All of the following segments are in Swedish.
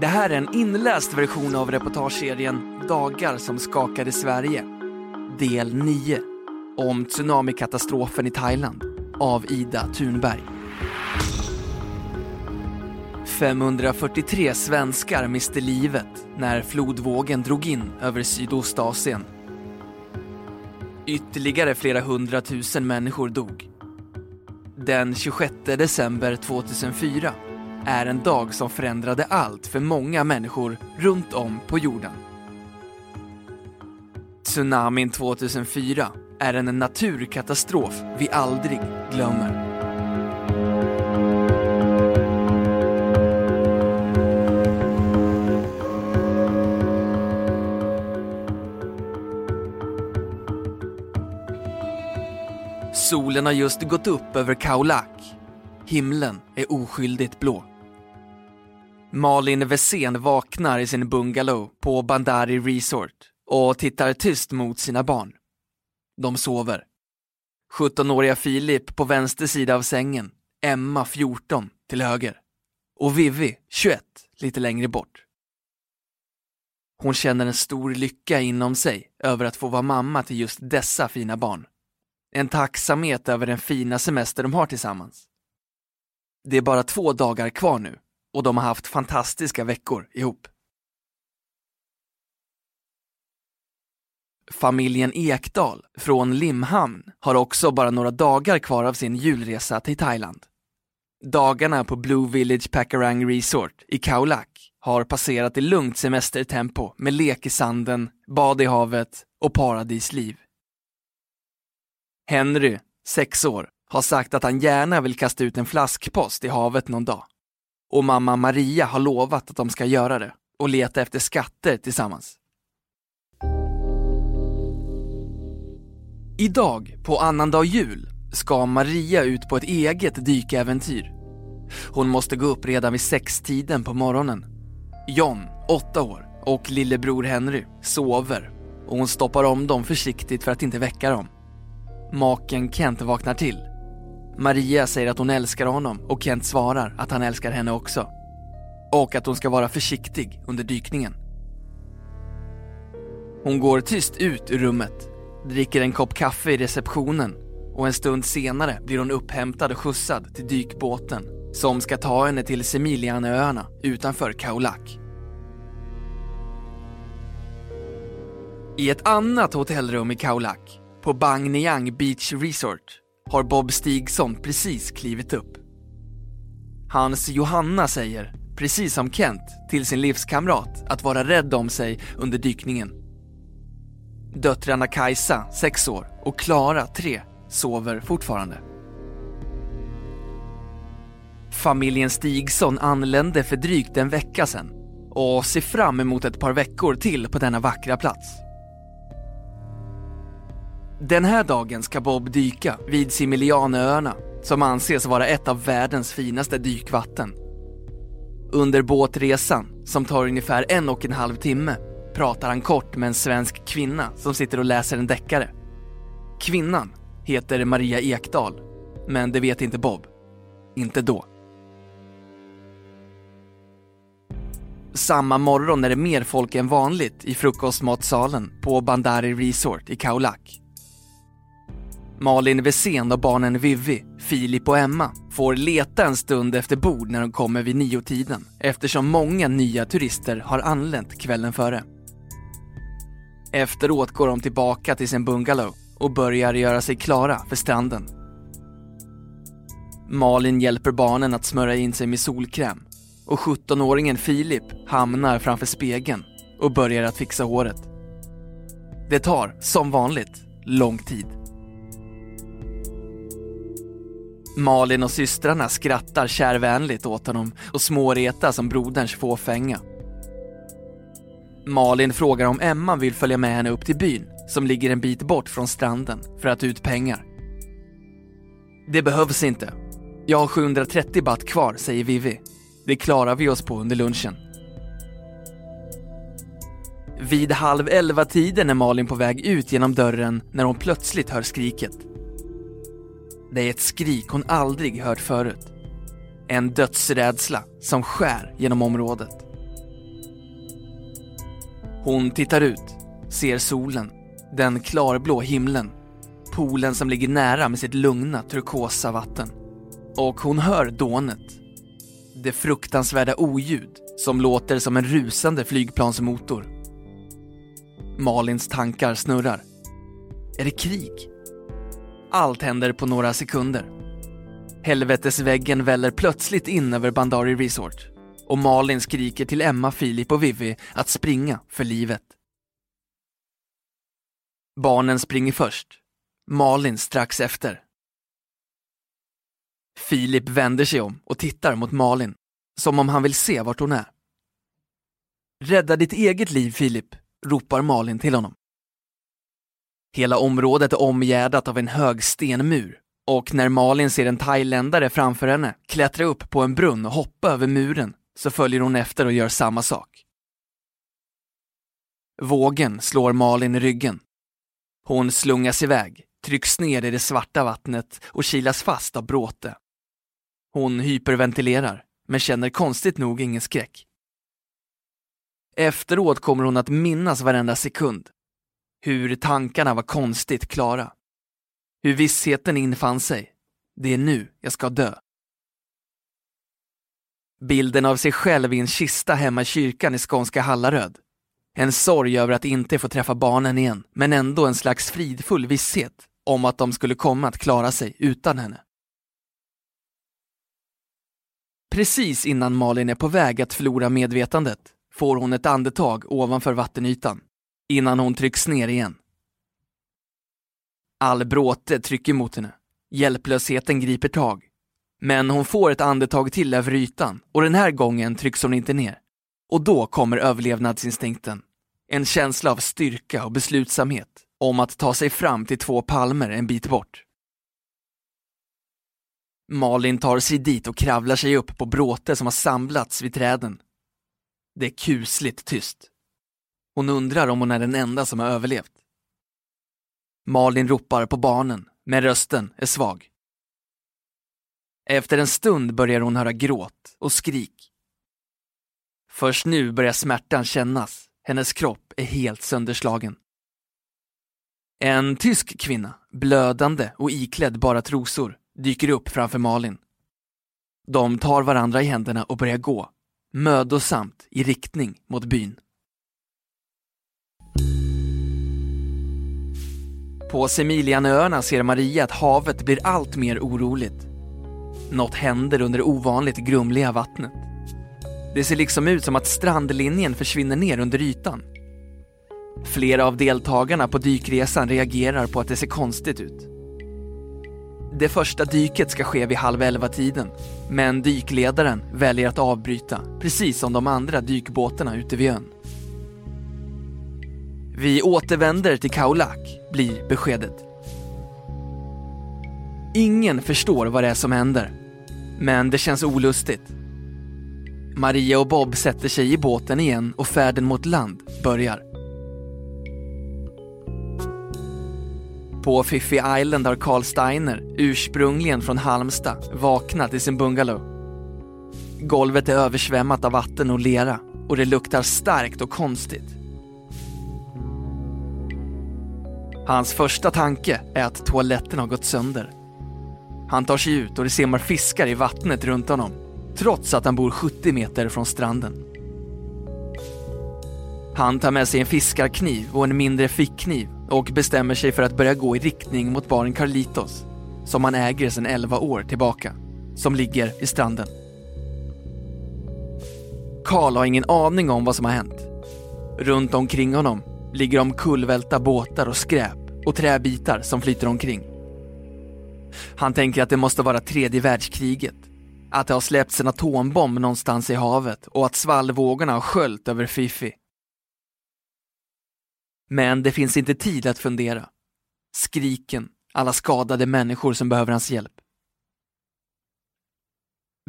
Det här är en inläst version av reportageserien Dagar som skakade Sverige. Del 9. Om tsunamikatastrofen i Thailand av Ida Thunberg. 543 svenskar miste livet när flodvågen drog in över Sydostasien. Ytterligare flera hundratusen människor dog. Den 26 december 2004 är en dag som förändrade allt för många människor runt om på jorden. Tsunamin 2004 är en naturkatastrof vi aldrig glömmer. Solen har just gått upp över Kaulak. Himlen är oskyldigt blå. Malin Wessén vaknar i sin bungalow på Bandari Resort och tittar tyst mot sina barn. De sover. 17-åriga Filip på vänster sida av sängen, Emma 14 till höger och Vivi 21 lite längre bort. Hon känner en stor lycka inom sig över att få vara mamma till just dessa fina barn. En tacksamhet över den fina semester de har tillsammans. Det är bara två dagar kvar nu och de har haft fantastiska veckor ihop. Familjen Ekdal från Limhamn har också bara några dagar kvar av sin julresa till Thailand. Dagarna på Blue Village Pakarang Resort i Khao Lak har passerat i lugnt semestertempo med lek i sanden, bad i havet och paradisliv. Henry, sex år, har sagt att han gärna vill kasta ut en flaskpost i havet någon dag. Och mamma Maria har lovat att de ska göra det och leta efter skatter tillsammans. Idag, på annandag jul, ska Maria ut på ett eget dykäventyr. Hon måste gå upp redan vid sextiden på morgonen. John, åtta år, och lillebror Henry sover och hon stoppar om dem försiktigt för att inte väcka dem. Maken Kent vaknar till. Maria säger att hon älskar honom och Kent svarar att han älskar henne också. Och att hon ska vara försiktig under dykningen. Hon går tyst ut ur rummet, dricker en kopp kaffe i receptionen och en stund senare blir hon upphämtad och skjutsad till dykbåten som ska ta henne till Semilianöarna utanför Kaulak. I ett annat hotellrum i Kaulak, på Bang Niang Beach Resort, har Bob Stigson precis klivit upp. Hans Johanna säger, precis som Kent, till sin livskamrat att vara rädd om sig under dykningen. Döttrarna Kajsa, 6 år, och Klara, 3, sover fortfarande. Familjen Stigson anlände för drygt en vecka sedan och ser fram emot ett par veckor till på denna vackra plats. Den här dagen ska Bob dyka vid Similianöarna som anses vara ett av världens finaste dykvatten. Under båtresan, som tar ungefär en och en halv timme, pratar han kort med en svensk kvinna som sitter och läser en deckare. Kvinnan heter Maria Ekdahl, men det vet inte Bob. Inte då. Samma morgon är det mer folk än vanligt i frukostmatsalen på Bandari Resort i Kaulak. Malin Wessén och barnen Vivi, Filip och Emma får leta en stund efter bord när de kommer vid niotiden eftersom många nya turister har anlänt kvällen före. Efteråt går de tillbaka till sin bungalow och börjar göra sig klara för stranden. Malin hjälper barnen att smörja in sig med solkräm och 17-åringen Filip hamnar framför spegeln och börjar att fixa håret. Det tar, som vanligt, lång tid. Malin och systrarna skrattar kärvänligt åt honom och småretas som broderns fåfänga. Malin frågar om Emma vill följa med henne upp till byn som ligger en bit bort från stranden för att ut pengar. Det behövs inte. Jag har 730 baht kvar, säger Vivi. Det klarar vi oss på under lunchen. Vid halv elva tiden är Malin på väg ut genom dörren när hon plötsligt hör skriket. Det är ett skrik hon aldrig hört förut. En dödsrädsla som skär genom området. Hon tittar ut, ser solen, den klarblå himlen, poolen som ligger nära med sitt lugna turkosa vatten. Och hon hör dånet. Det fruktansvärda oljud som låter som en rusande flygplansmotor. Malins tankar snurrar. Är det krig? Allt händer på några sekunder. Helvetesväggen väller plötsligt in över Bandari Resort och Malin skriker till Emma, Filip och Vivi att springa för livet. Barnen springer först, Malin strax efter. Filip vänder sig om och tittar mot Malin, som om han vill se vart hon är. Rädda ditt eget liv Filip, ropar Malin till honom. Hela området är omgärdat av en hög stenmur och när Malin ser en thailändare framför henne klättra upp på en brunn och hoppa över muren så följer hon efter och gör samma sak. Vågen slår Malin i ryggen. Hon slungas iväg, trycks ner i det svarta vattnet och kilas fast av bråte. Hon hyperventilerar, men känner konstigt nog ingen skräck. Efteråt kommer hon att minnas varenda sekund. Hur tankarna var konstigt klara. Hur vissheten infann sig. Det är nu jag ska dö. Bilden av sig själv i en kista hemma i kyrkan i skånska Hallaröd. En sorg över att inte få träffa barnen igen, men ändå en slags fridfull visshet om att de skulle komma att klara sig utan henne. Precis innan Malin är på väg att förlora medvetandet får hon ett andetag ovanför vattenytan, innan hon trycks ner igen. All bråte trycker mot henne. Hjälplösheten griper tag. Men hon får ett andetag till över ytan och den här gången trycks hon inte ner. Och då kommer överlevnadsinstinkten. En känsla av styrka och beslutsamhet om att ta sig fram till två palmer en bit bort. Malin tar sig dit och kravlar sig upp på bråte som har samlats vid träden. Det är kusligt tyst. Hon undrar om hon är den enda som har överlevt. Malin ropar på barnen, men rösten är svag. Efter en stund börjar hon höra gråt och skrik. Först nu börjar smärtan kännas, hennes kropp är helt sönderslagen. En tysk kvinna, blödande och iklädd bara trosor, dyker upp framför Malin. De tar varandra i händerna och börjar gå, mödosamt i riktning mot byn. På Semilianöarna ser Maria att havet blir allt mer oroligt. Något händer under det ovanligt grumliga vattnet. Det ser liksom ut som att strandlinjen försvinner ner under ytan. Flera av deltagarna på dykresan reagerar på att det ser konstigt ut. Det första dyket ska ske vid halv elva-tiden, men dykledaren väljer att avbryta, precis som de andra dykbåtarna ute vid ön. Vi återvänder till Kaulak, blir beskedet. Ingen förstår vad det är som händer, men det känns olustigt. Maria och Bob sätter sig i båten igen och färden mot land börjar. På Fiffi Island har Carl Steiner, ursprungligen från Halmstad, vaknat i sin bungalow. Golvet är översvämmat av vatten och lera och det luktar starkt och konstigt. Hans första tanke är att toaletten har gått sönder. Han tar sig ut och det simmar fiskar i vattnet runt honom, trots att han bor 70 meter från stranden. Han tar med sig en fiskarkniv och en mindre fickkniv och bestämmer sig för att börja gå i riktning mot baren Carlitos, som han äger sedan 11 år tillbaka, som ligger i stranden. Karl har ingen aning om vad som har hänt. Runt omkring honom ligger omkullvälta båtar och skräp och träbitar som flyter omkring. Han tänker att det måste vara tredje världskriget. Att det har släppts en atombomb någonstans i havet och att svallvågorna har sköljt över Fifi. Men det finns inte tid att fundera. Skriken, alla skadade människor som behöver hans hjälp.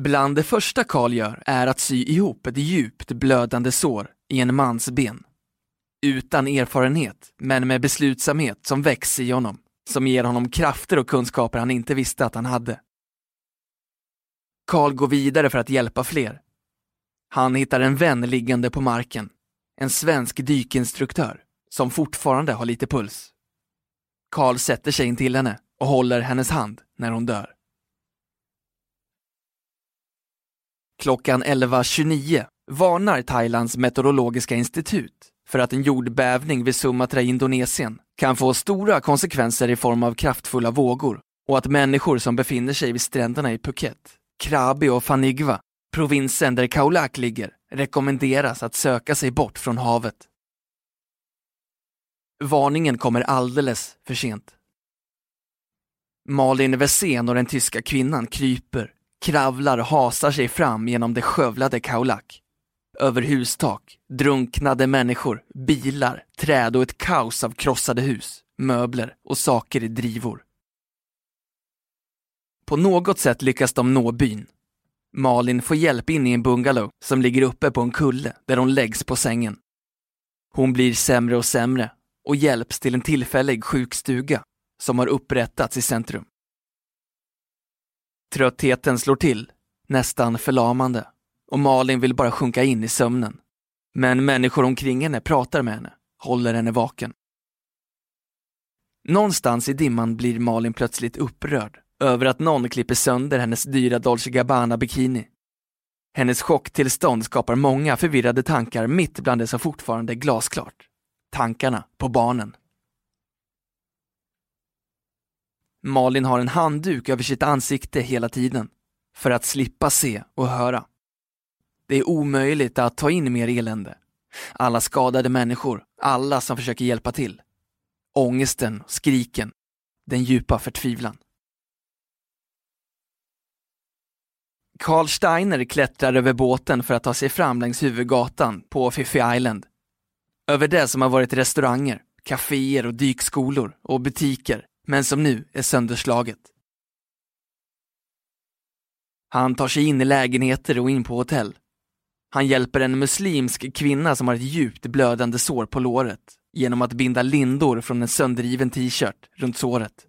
Bland det första Karl gör är att sy ihop ett djupt blödande sår i en mans ben. Utan erfarenhet, men med beslutsamhet som väcks i honom, som ger honom krafter och kunskaper han inte visste att han hade. Karl går vidare för att hjälpa fler. Han hittar en vän liggande på marken, en svensk dykinstruktör som fortfarande har lite puls. Karl sätter sig in till henne och håller hennes hand när hon dör. Klockan 11.29 varnar Thailands meteorologiska institut för att en jordbävning vid Sumatra i Indonesien kan få stora konsekvenser i form av kraftfulla vågor och att människor som befinner sig vid stränderna i Phuket, Krabi och Fanigva, provinsen där Kaulak ligger, rekommenderas att söka sig bort från havet. Varningen kommer alldeles för sent. Malin Wessén och den tyska kvinnan kryper, kravlar och hasar sig fram genom det skövlade Kaulak. Över hustak, drunknade människor, bilar, träd och ett kaos av krossade hus, möbler och saker i drivor. På något sätt lyckas de nå byn. Malin får hjälp in i en bungalow som ligger uppe på en kulle där hon läggs på sängen. Hon blir sämre och sämre och hjälps till en tillfällig sjukstuga som har upprättats i centrum. Tröttheten slår till, nästan förlamande, och Malin vill bara sjunka in i sömnen. Men människor omkring henne pratar med henne, håller henne vaken. Någonstans i dimman blir Malin plötsligt upprörd över att någon klipper sönder hennes dyra Dolce Gabbana-bikini. Hennes chocktillstånd skapar många förvirrade tankar mitt bland det som fortfarande är glasklart. Tankarna på barnen. Malin har en handduk över sitt ansikte hela tiden, för att slippa se och höra. Det är omöjligt att ta in mer elände. Alla skadade människor, alla som försöker hjälpa till. Ångesten, skriken, den djupa förtvivlan. Carl Steiner klättrar över båten för att ta sig fram längs huvudgatan på Fifi Island. Över det som har varit restauranger, kaféer och dykskolor och butiker, men som nu är sönderslaget. Han tar sig in i lägenheter och in på hotell. Han hjälper en muslimsk kvinna som har ett djupt blödande sår på låret genom att binda lindor från en sönderriven t-shirt runt såret.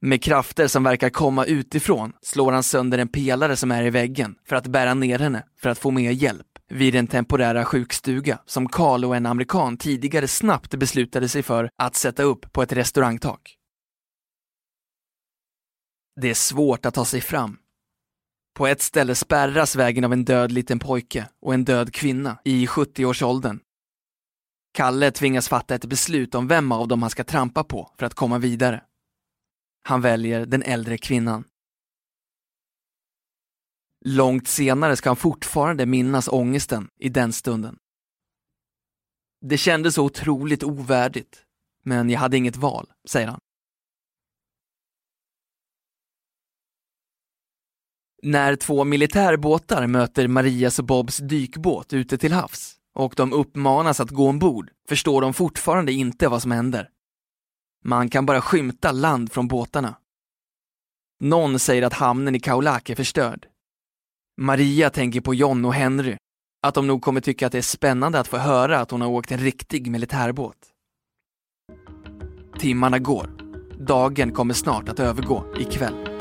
Med krafter som verkar komma utifrån slår han sönder en pelare som är i väggen för att bära ner henne för att få mer hjälp vid den temporära sjukstuga som Karl och en amerikan tidigare snabbt beslutade sig för att sätta upp på ett restaurangtak. Det är svårt att ta sig fram. På ett ställe spärras vägen av en död liten pojke och en död kvinna i 70-årsåldern. Kalle tvingas fatta ett beslut om vem av dem han ska trampa på för att komma vidare. Han väljer den äldre kvinnan. Långt senare ska han fortfarande minnas ångesten i den stunden. Det kändes så otroligt ovärdigt, men jag hade inget val, säger han. När två militärbåtar möter Marias och Bobs dykbåt ute till havs och de uppmanas att gå ombord förstår de fortfarande inte vad som händer. Man kan bara skymta land från båtarna. Någon säger att hamnen i Kaulak är förstörd. Maria tänker på John och Henry, att de nog kommer tycka att det är spännande att få höra att hon har åkt en riktig militärbåt. Timmarna går. Dagen kommer snart att övergå i kväll.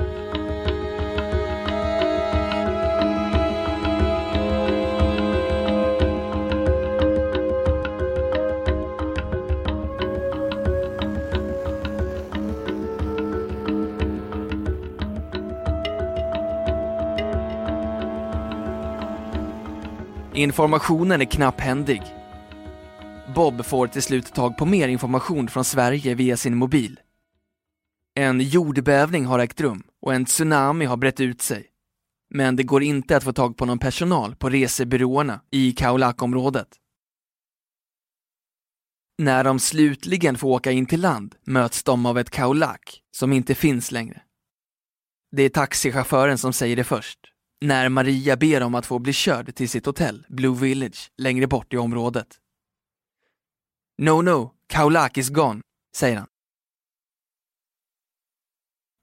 Informationen är knapphändig. Bob får till slut tag på mer information från Sverige via sin mobil. En jordbävning har ägt rum och en tsunami har brett ut sig. Men det går inte att få tag på någon personal på resebyråerna i Kaolack-området. När de slutligen får åka in till land möts de av ett kaolak som inte finns längre. Det är taxichauffören som säger det först, när Maria ber om att få bli körd till sitt hotell, Blue Village, längre bort i området. No, no, Kaulak is gone, säger han.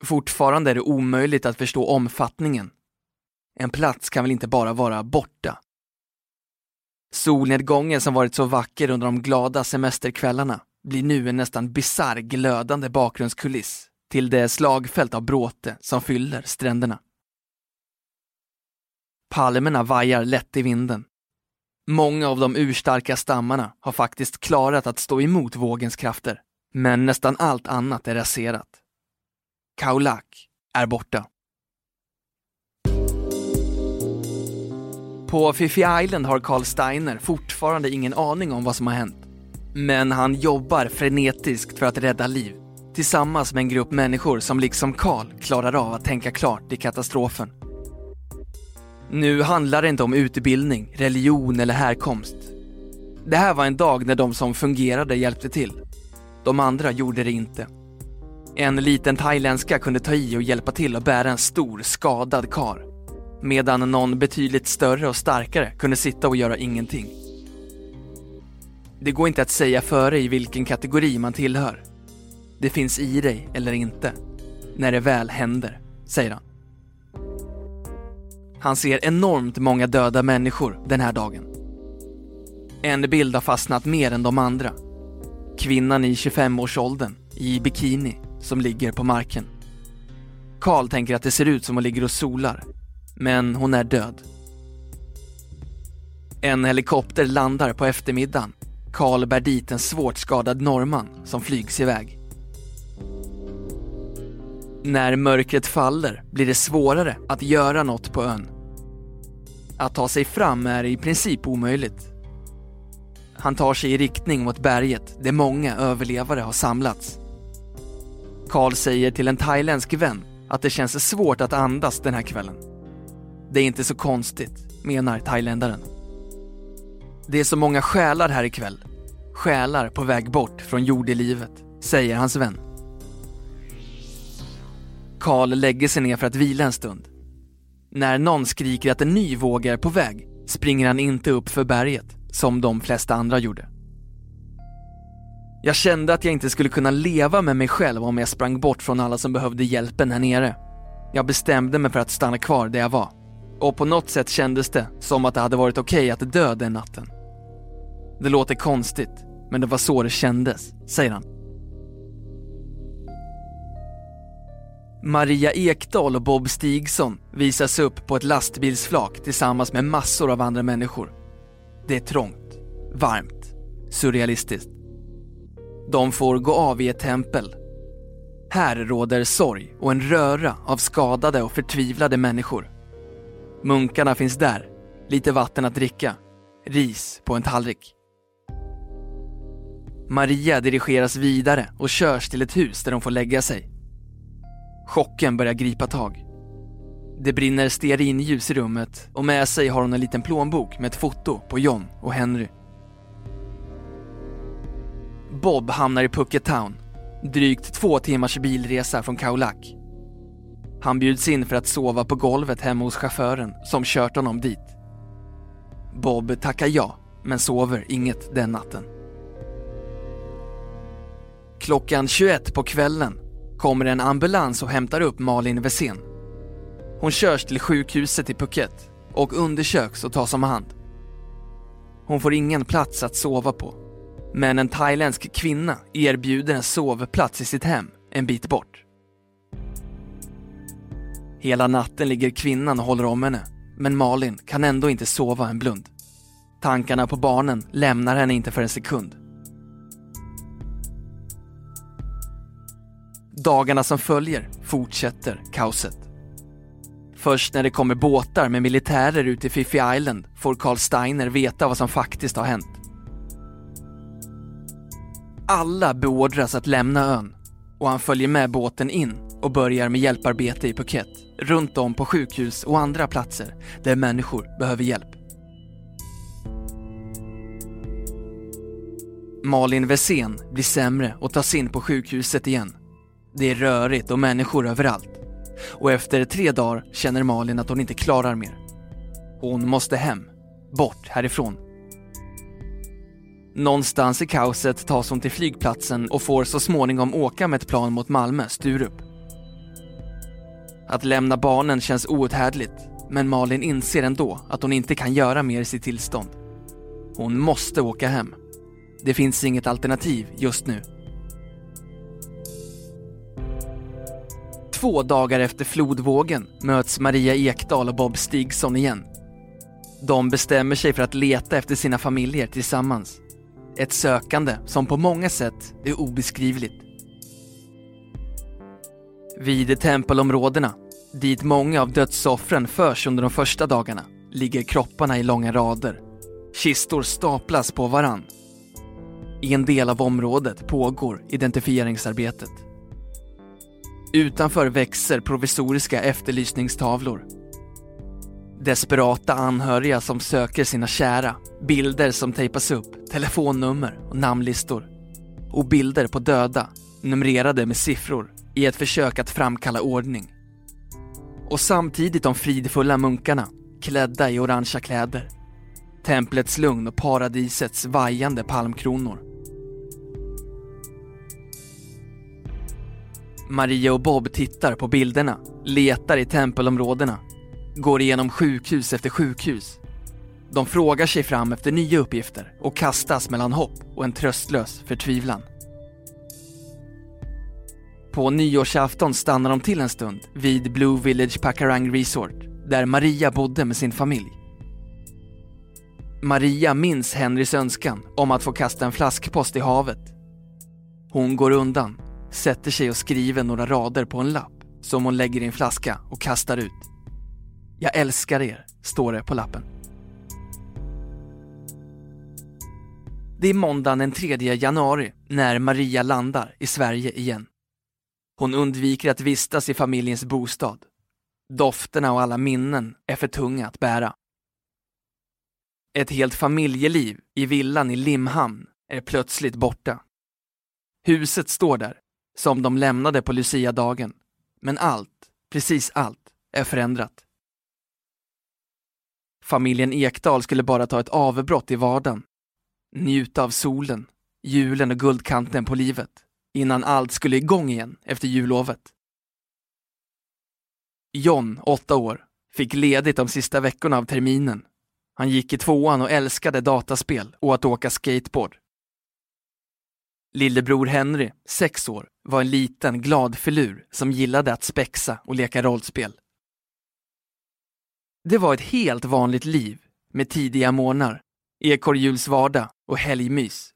Fortfarande är det omöjligt att förstå omfattningen. En plats kan väl inte bara vara borta? Solnedgången som varit så vacker under de glada semesterkvällarna blir nu en nästan bisarr glödande bakgrundskuliss till det slagfält av bråte som fyller stränderna. Palmerna vajar lätt i vinden. Många av de urstarka stammarna har faktiskt klarat att stå emot vågens krafter, men nästan allt annat är raserat. Kaulak är borta. På Fifi Island har Carl Steiner fortfarande ingen aning om vad som har hänt. Men han jobbar frenetiskt för att rädda liv tillsammans med en grupp människor som liksom Carl klarar av att tänka klart i katastrofen. Nu handlar det inte om utbildning, religion eller härkomst. Det här var en dag när de som fungerade hjälpte till. De andra gjorde det inte. En liten thailändska kunde ta i och hjälpa till att bära en stor skadad kar medan någon betydligt större och starkare kunde sitta och göra ingenting. Det går inte att säga före i vilken kategori man tillhör. Det finns i dig eller inte, när det väl händer, säger han. Han ser enormt många döda människor den här dagen. En bild har fastnat mer än de andra. Kvinnan i 25-årsåldern, i bikini, som ligger på marken. Karl tänker att det ser ut som hon ligger och solar men hon är död. En helikopter landar på eftermiddagen. Karl bär dit en svårt skadad norrman som flygs iväg. När mörkret faller blir det svårare att göra något på ön. Att ta sig fram är i princip omöjligt. Han tar sig i riktning mot berget där många överlevare har samlats. Karl säger till en thailändsk vän att det känns svårt att andas den här kvällen. Det är inte så konstigt, menar thailändaren. Det är så många själar här ikväll. Själar på väg bort från jordelivet, säger hans vän. Karl lägger sig ner för att vila en stund. När någon skriker att en ny våg är på väg springer han inte upp för berget, som de flesta andra gjorde. Jag kände att jag inte skulle kunna leva med mig själv om jag sprang bort från alla som behövde hjälpen här nere. Jag bestämde mig för att stanna kvar där jag var. Och på något sätt kändes det som att det hade varit okej okay att dö den natten. Det låter konstigt, men det var så det kändes, säger han. Maria Ekdahl och Bob Stigson visas upp på ett lastbilsflak tillsammans med massor av andra människor. Det är trångt, varmt, surrealistiskt. De får gå av i ett tempel. Här råder sorg och en röra av skadade och förtvivlade människor. Munkarna finns där, lite vatten att dricka, ris på en tallrik. Maria dirigeras vidare och körs till ett hus där de får lägga sig. Chocken börjar gripa tag. Det brinner stearinljus i rummet och med sig har hon en liten plånbok med ett foto på John och Henry. Bob hamnar i Phuket Town, drygt två timmars bilresa från Kaulak. Han bjuds in för att sova på golvet hemma hos chauffören som kört honom dit. Bob tackar ja, men sover inget den natten. Klockan 21 på kvällen kommer en ambulans och hämtar upp Malin Wessén. Hon körs till sjukhuset i Phuket och undersöks och tas om hand. Hon får ingen plats att sova på, men en thailändsk kvinna erbjuder en sovplats i sitt hem en bit bort. Hela natten ligger kvinnan och håller om henne, men Malin kan ändå inte sova en blund. Tankarna på barnen lämnar henne inte för en sekund. Dagarna som följer fortsätter kaoset. Först när det kommer båtar med militärer ut till Fifi Island får Carl Steiner veta vad som faktiskt har hänt. Alla beordras att lämna ön och han följer med båten in och börjar med hjälparbete i Phuket, runt om på sjukhus och andra platser där människor behöver hjälp. Malin Wessén blir sämre och tas in på sjukhuset igen. Det är rörigt och människor överallt. Och efter tre dagar känner Malin att hon inte klarar mer. Hon måste hem. Bort härifrån. Någonstans i kaoset tas hon till flygplatsen och får så småningom åka med ett plan mot Malmö, Sturup. Att lämna barnen känns outhärdligt, men Malin inser ändå att hon inte kan göra mer i sitt tillstånd. Hon måste åka hem. Det finns inget alternativ just nu. Två dagar efter flodvågen möts Maria Ekdahl och Bob Stigson igen. De bestämmer sig för att leta efter sina familjer tillsammans. Ett sökande som på många sätt är obeskrivligt. Vid tempelområdena, dit många av dödsoffren förs under de första dagarna, ligger kropparna i långa rader. Kistor staplas på varann. I en del av området pågår identifieringsarbetet. Utanför växer provisoriska efterlysningstavlor. Desperata anhöriga som söker sina kära, bilder som tejpas upp, telefonnummer och namnlistor. Och bilder på döda, numrerade med siffror i ett försök att framkalla ordning. Och samtidigt de fridfulla munkarna, klädda i orangea kläder. Templets lugn och paradisets vajande palmkronor. Maria och Bob tittar på bilderna, letar i tempelområdena, går igenom sjukhus efter sjukhus. De frågar sig fram efter nya uppgifter och kastas mellan hopp och en tröstlös förtvivlan. På nyårsafton stannar de till en stund vid Blue Village Pakarang Resort där Maria bodde med sin familj. Maria minns Henrys önskan om att få kasta en flaskpost i havet. Hon går undan, sätter sig och skriver några rader på en lapp som hon lägger i en flaska och kastar ut. Jag älskar er, står det på lappen. Det är måndagen den 3 januari när Maria landar i Sverige igen. Hon undviker att vistas i familjens bostad. Dofterna och alla minnen är för tunga att bära. Ett helt familjeliv i villan i Limhamn är plötsligt borta. Huset står där, som de lämnade på Lucia-dagen. Men allt, precis allt, är förändrat. Familjen Ekdal skulle bara ta ett avbrott i vardagen. Njuta av solen, julen och guldkanten på livet innan allt skulle igång igen efter jullovet. John, åtta år, fick ledigt de sista veckorna av terminen. Han gick i tvåan och älskade dataspel och att åka skateboard. Lillebror Henry, sex år, var en liten glad filur som gillade att spexa och leka rollspel. Det var ett helt vanligt liv med tidiga morgnar, ekorrhjulsvardag och helgmys.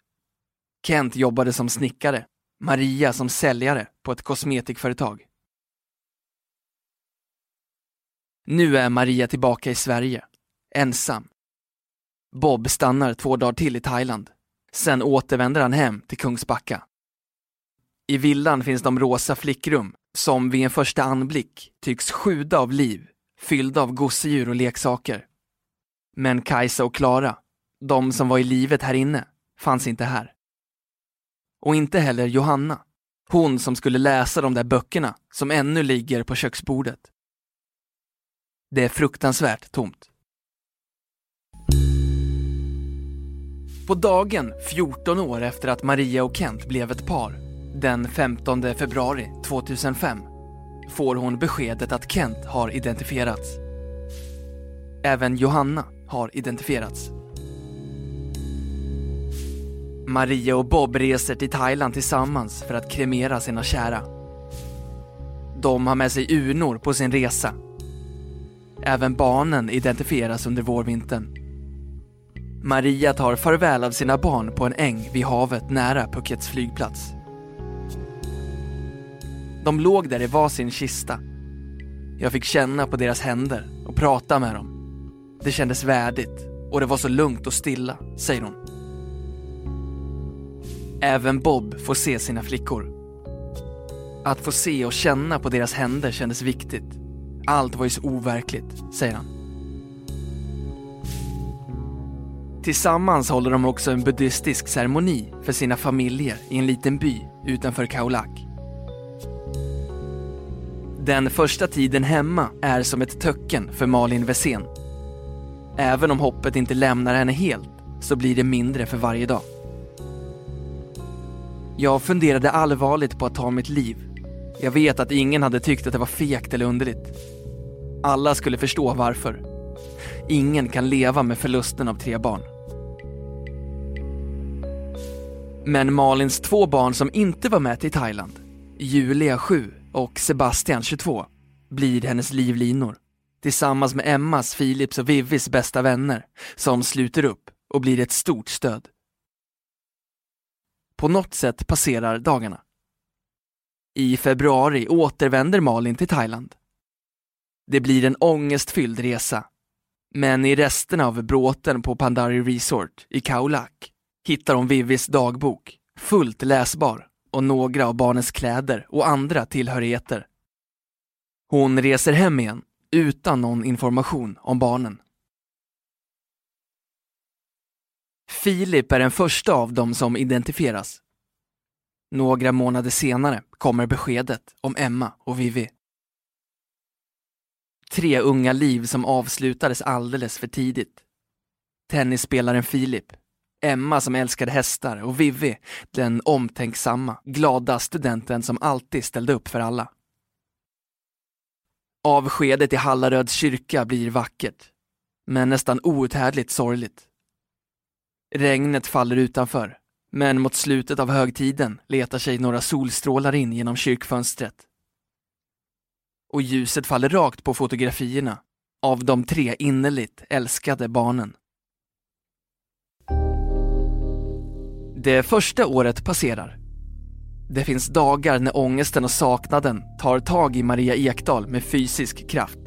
Kent jobbade som snickare, Maria som säljare på ett kosmetikföretag. Nu är Maria tillbaka i Sverige, ensam. Bob stannar två dagar till i Thailand. Sen återvänder han hem till Kungsbacka. I villan finns de rosa flickrum som vid en första anblick tycks sjuda av liv, fyllda av gosedjur och leksaker. Men Kajsa och Klara, de som var i livet här inne, fanns inte här. Och inte heller Johanna, hon som skulle läsa de där böckerna som ännu ligger på köksbordet. Det är fruktansvärt tomt. På dagen 14 år efter att Maria och Kent blev ett par, den 15 februari 2005, får hon beskedet att Kent har identifierats. Även Johanna har identifierats. Maria och Bob reser till Thailand tillsammans för att kremera sina kära. De har med sig urnor på sin resa. Även barnen identifieras under vårvintern. Maria tar farväl av sina barn på en äng vid havet nära Phukets flygplats. De låg där i varsin kista. Jag fick känna på deras händer och prata med dem. Det kändes värdigt och det var så lugnt och stilla, säger hon. Även Bob får se sina flickor. Att få se och känna på deras händer kändes viktigt. Allt var ju så overkligt, säger han. Tillsammans håller de också en buddhistisk ceremoni för sina familjer i en liten by utanför Kaulak. Den första tiden hemma är som ett töcken för Malin Wessén. Även om hoppet inte lämnar henne helt så blir det mindre för varje dag. Jag funderade allvarligt på att ta mitt liv. Jag vet att ingen hade tyckt att det var fegt eller underligt. Alla skulle förstå varför. Ingen kan leva med förlusten av tre barn. Men Malins två barn som inte var med till Thailand, Julia 7 och Sebastian 22, blir hennes livlinor. Tillsammans med Emmas, Philips och Vivis bästa vänner som sluter upp och blir ett stort stöd. På något sätt passerar dagarna. I februari återvänder Malin till Thailand. Det blir en ångestfylld resa. Men i resten av bråten på Pandari Resort i Khao Lak hittar hon Vivis dagbok, fullt läsbar, och några av barnens kläder och andra tillhörigheter. Hon reser hem igen utan någon information om barnen. Filip är den första av dem som identifieras. Några månader senare kommer beskedet om Emma och Vivi. Tre unga liv som avslutades alldeles för tidigt. Tennisspelaren Filip, Emma som älskade hästar och Vivi, den omtänksamma, glada studenten som alltid ställde upp för alla. Avskedet i Hallaröds kyrka blir vackert, men nästan outhärdligt sorgligt. Regnet faller utanför, men mot slutet av högtiden letar sig några solstrålar in genom kyrkfönstret. Och ljuset faller rakt på fotografierna av de tre innerligt älskade barnen. Det första året passerar. Det finns dagar när ångesten och saknaden tar tag i Maria Ekdahl med fysisk kraft.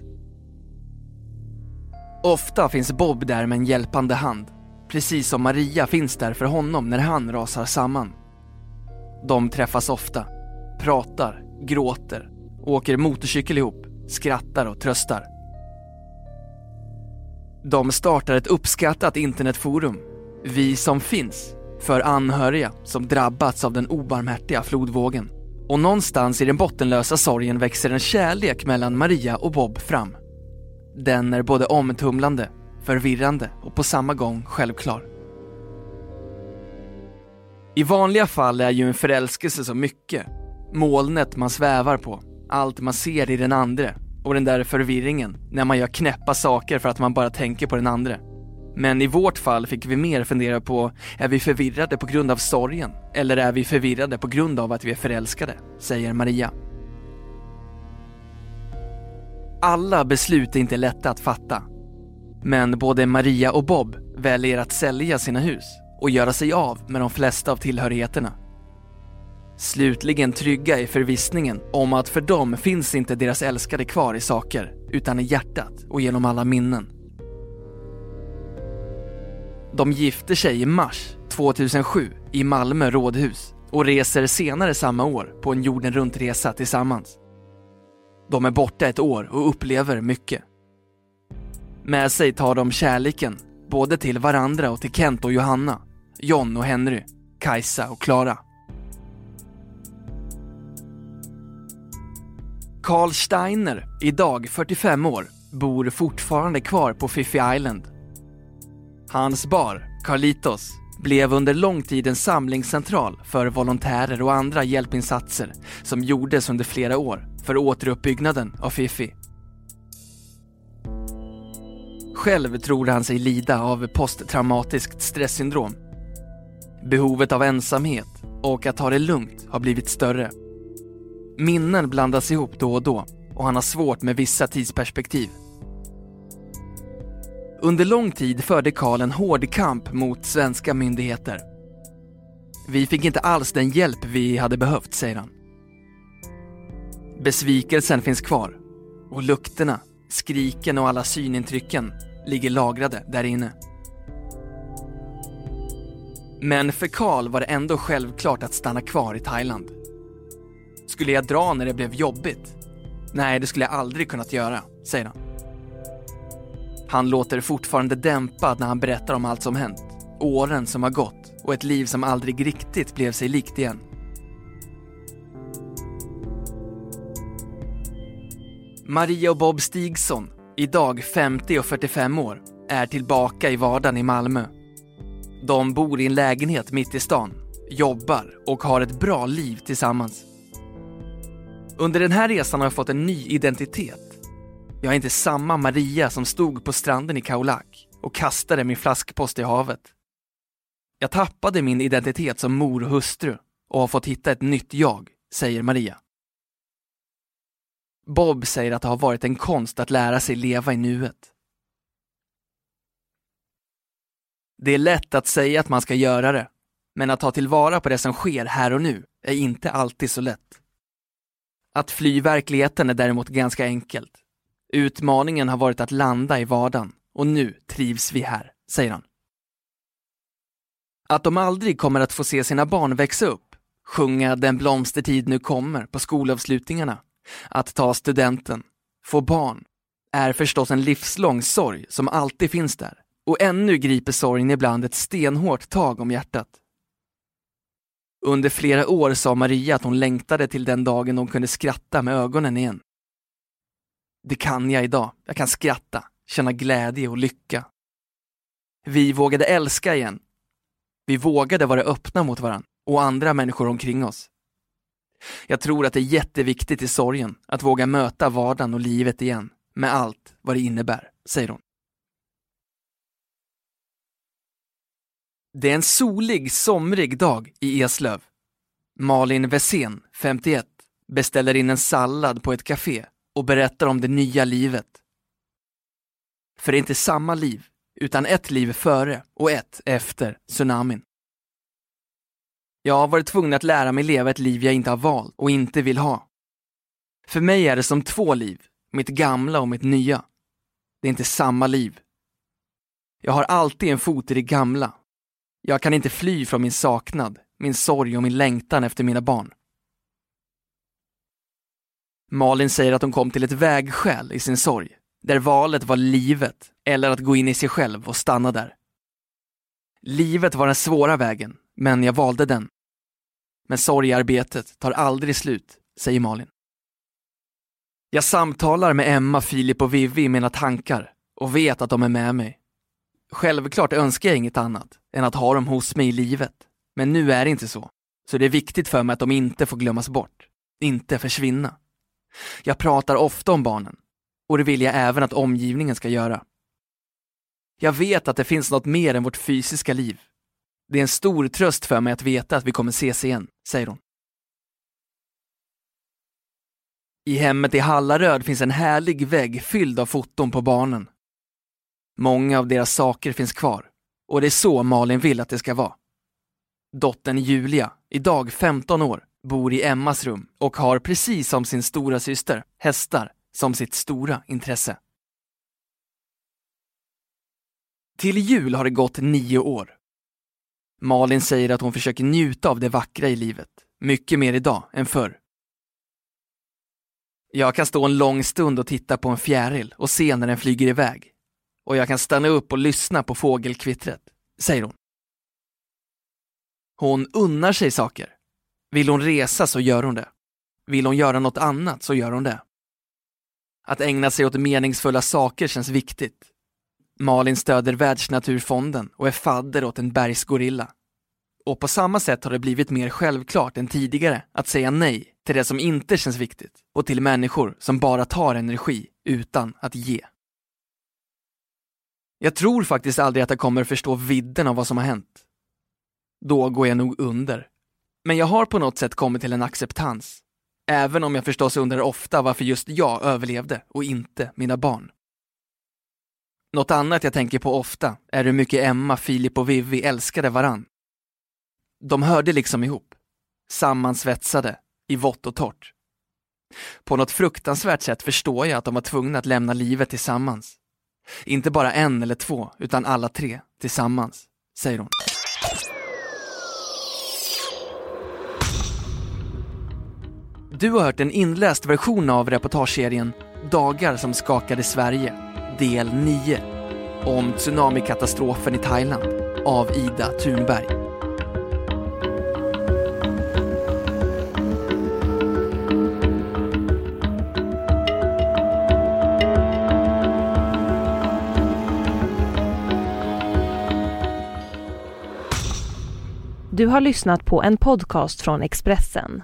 Ofta finns Bob där med en hjälpande hand, precis som Maria finns där för honom när han rasar samman. De träffas ofta, pratar, gråter, åker motorcykel ihop, skrattar och tröstar. De startar ett uppskattat internetforum, Vi som finns, för anhöriga som drabbats av den obarmhärtiga flodvågen. Och någonstans i den bottenlösa sorgen växer en kärlek mellan Maria och Bob fram. Den är både omtumlande, förvirrande och på samma gång självklar. I vanliga fall är ju en förälskelse så mycket. Molnet man svävar på, allt man ser i den andre och den där förvirringen när man gör knäppa saker för att man bara tänker på den andre. Men i vårt fall fick vi mer fundera på, är vi förvirrade på grund av sorgen? Eller är vi förvirrade på grund av att vi är förälskade? Säger Maria. Alla beslut är inte lätta att fatta. Men både Maria och Bob väljer att sälja sina hus och göra sig av med de flesta av tillhörigheterna. Slutligen trygga i förvissningen om att för dem finns inte deras älskade kvar i saker, utan i hjärtat och genom alla minnen. De gifter sig i mars 2007 i Malmö rådhus och reser senare samma år på en jorden runt-resa tillsammans. De är borta ett år och upplever mycket. Med sig tar de kärleken, både till varandra och till Kent och Johanna, John och Henry, Kajsa och Klara. Carl Steiner, idag 45 år, bor fortfarande kvar på Fifi Island Hans bar, Carlitos, blev under lång tid en samlingscentral för volontärer och andra hjälpinsatser som gjordes under flera år för återuppbyggnaden av Fifi. Själv tror han sig lida av posttraumatiskt stresssyndrom. Behovet av ensamhet och att ta det lugnt har blivit större. Minnen blandas ihop då och då och han har svårt med vissa tidsperspektiv. Under lång tid förde Karl en hård kamp mot svenska myndigheter. Vi fick inte alls den hjälp vi hade behövt, säger han. Besvikelsen finns kvar och lukterna, skriken och alla synintrycken ligger lagrade där inne. Men för Karl var det ändå självklart att stanna kvar i Thailand. Skulle jag dra när det blev jobbigt? Nej, det skulle jag aldrig kunnat göra, säger han. Han låter fortfarande dämpad när han berättar om allt som hänt. åren som har gått och ett liv som aldrig riktigt blev sig likt igen. Maria och Bob Stigson, idag 50 och 45 år, är tillbaka i vardagen i Malmö. De bor i en lägenhet mitt i stan, jobbar och har ett bra liv tillsammans. Under den här resan har jag fått en ny identitet. Jag är inte samma Maria som stod på stranden i Kaulak och kastade min flaskpost i havet. Jag tappade min identitet som mor och hustru och har fått hitta ett nytt jag, säger Maria. Bob säger att det har varit en konst att lära sig leva i nuet. Det är lätt att säga att man ska göra det, men att ta tillvara på det som sker här och nu är inte alltid så lätt. Att fly verkligheten är däremot ganska enkelt. Utmaningen har varit att landa i vardagen och nu trivs vi här, säger han. Att de aldrig kommer att få se sina barn växa upp, sjunga Den blomstertid nu kommer på skolavslutningarna, att ta studenten, få barn, är förstås en livslång sorg som alltid finns där. Och ännu griper sorgen ibland ett stenhårt tag om hjärtat. Under flera år sa Maria att hon längtade till den dagen hon kunde skratta med ögonen igen. Det kan jag idag. Jag kan skratta, känna glädje och lycka. Vi vågade älska igen. Vi vågade vara öppna mot varandra och andra människor omkring oss. Jag tror att det är jätteviktigt i sorgen att våga möta vardagen och livet igen med allt vad det innebär, säger hon. Det är en solig, somrig dag i Eslöv. Malin Wessén, 51, beställer in en sallad på ett café och berättar om det nya livet. För det är inte samma liv, utan ett liv före och ett efter tsunamin. Jag har varit tvungen att lära mig leva ett liv jag inte har valt och inte vill ha. För mig är det som två liv, mitt gamla och mitt nya. Det är inte samma liv. Jag har alltid en fot i det gamla. Jag kan inte fly från min saknad, min sorg och min längtan efter mina barn. Malin säger att hon kom till ett vägskäl i sin sorg, där valet var livet eller att gå in i sig själv och stanna där. Livet var den svåra vägen, men jag valde den. Men sorgearbetet tar aldrig slut, säger Malin. Jag samtalar med Emma, Filip och Vivi i mina tankar och vet att de är med mig. Självklart önskar jag inget annat än att ha dem hos mig i livet. Men nu är det inte så. Så det är viktigt för mig att de inte får glömmas bort. Inte försvinna. Jag pratar ofta om barnen. Och det vill jag även att omgivningen ska göra. Jag vet att det finns något mer än vårt fysiska liv. Det är en stor tröst för mig att veta att vi kommer ses igen, säger hon. I hemmet i Hallaröd finns en härlig vägg fylld av foton på barnen. Många av deras saker finns kvar och det är så Malin vill att det ska vara. Dottern Julia, idag 15 år, bor i Emmas rum och har precis som sin stora syster hästar som sitt stora intresse. Till jul har det gått nio år. Malin säger att hon försöker njuta av det vackra i livet, mycket mer idag än förr. Jag kan stå en lång stund och titta på en fjäril och se när den flyger iväg. Och jag kan stanna upp och lyssna på fågelkvittret, säger hon. Hon unnar sig saker. Vill hon resa så gör hon det. Vill hon göra något annat så gör hon det. Att ägna sig åt meningsfulla saker känns viktigt. Malin stöder Världsnaturfonden och är fadder åt en bergsgorilla. Och på samma sätt har det blivit mer självklart än tidigare att säga nej till det som inte känns viktigt och till människor som bara tar energi utan att ge. Jag tror faktiskt aldrig att jag kommer förstå vidden av vad som har hänt. Då går jag nog under. Men jag har på något sätt kommit till en acceptans. Även om jag förstås undrar ofta varför just jag överlevde och inte mina barn. Något annat jag tänker på ofta är hur mycket Emma, Filip och Vivi älskade varann. De hörde liksom ihop. Sammansvetsade, i vått och torrt. På något fruktansvärt sätt förstår jag att de var tvungna att lämna livet tillsammans. Inte bara en eller två, utan alla tre tillsammans, säger hon. Du har hört en inläst version av reportageserien Dagar som skakade Sverige, del 9 om tsunamikatastrofen i Thailand av Ida Thunberg. Du har lyssnat på en podcast från Expressen.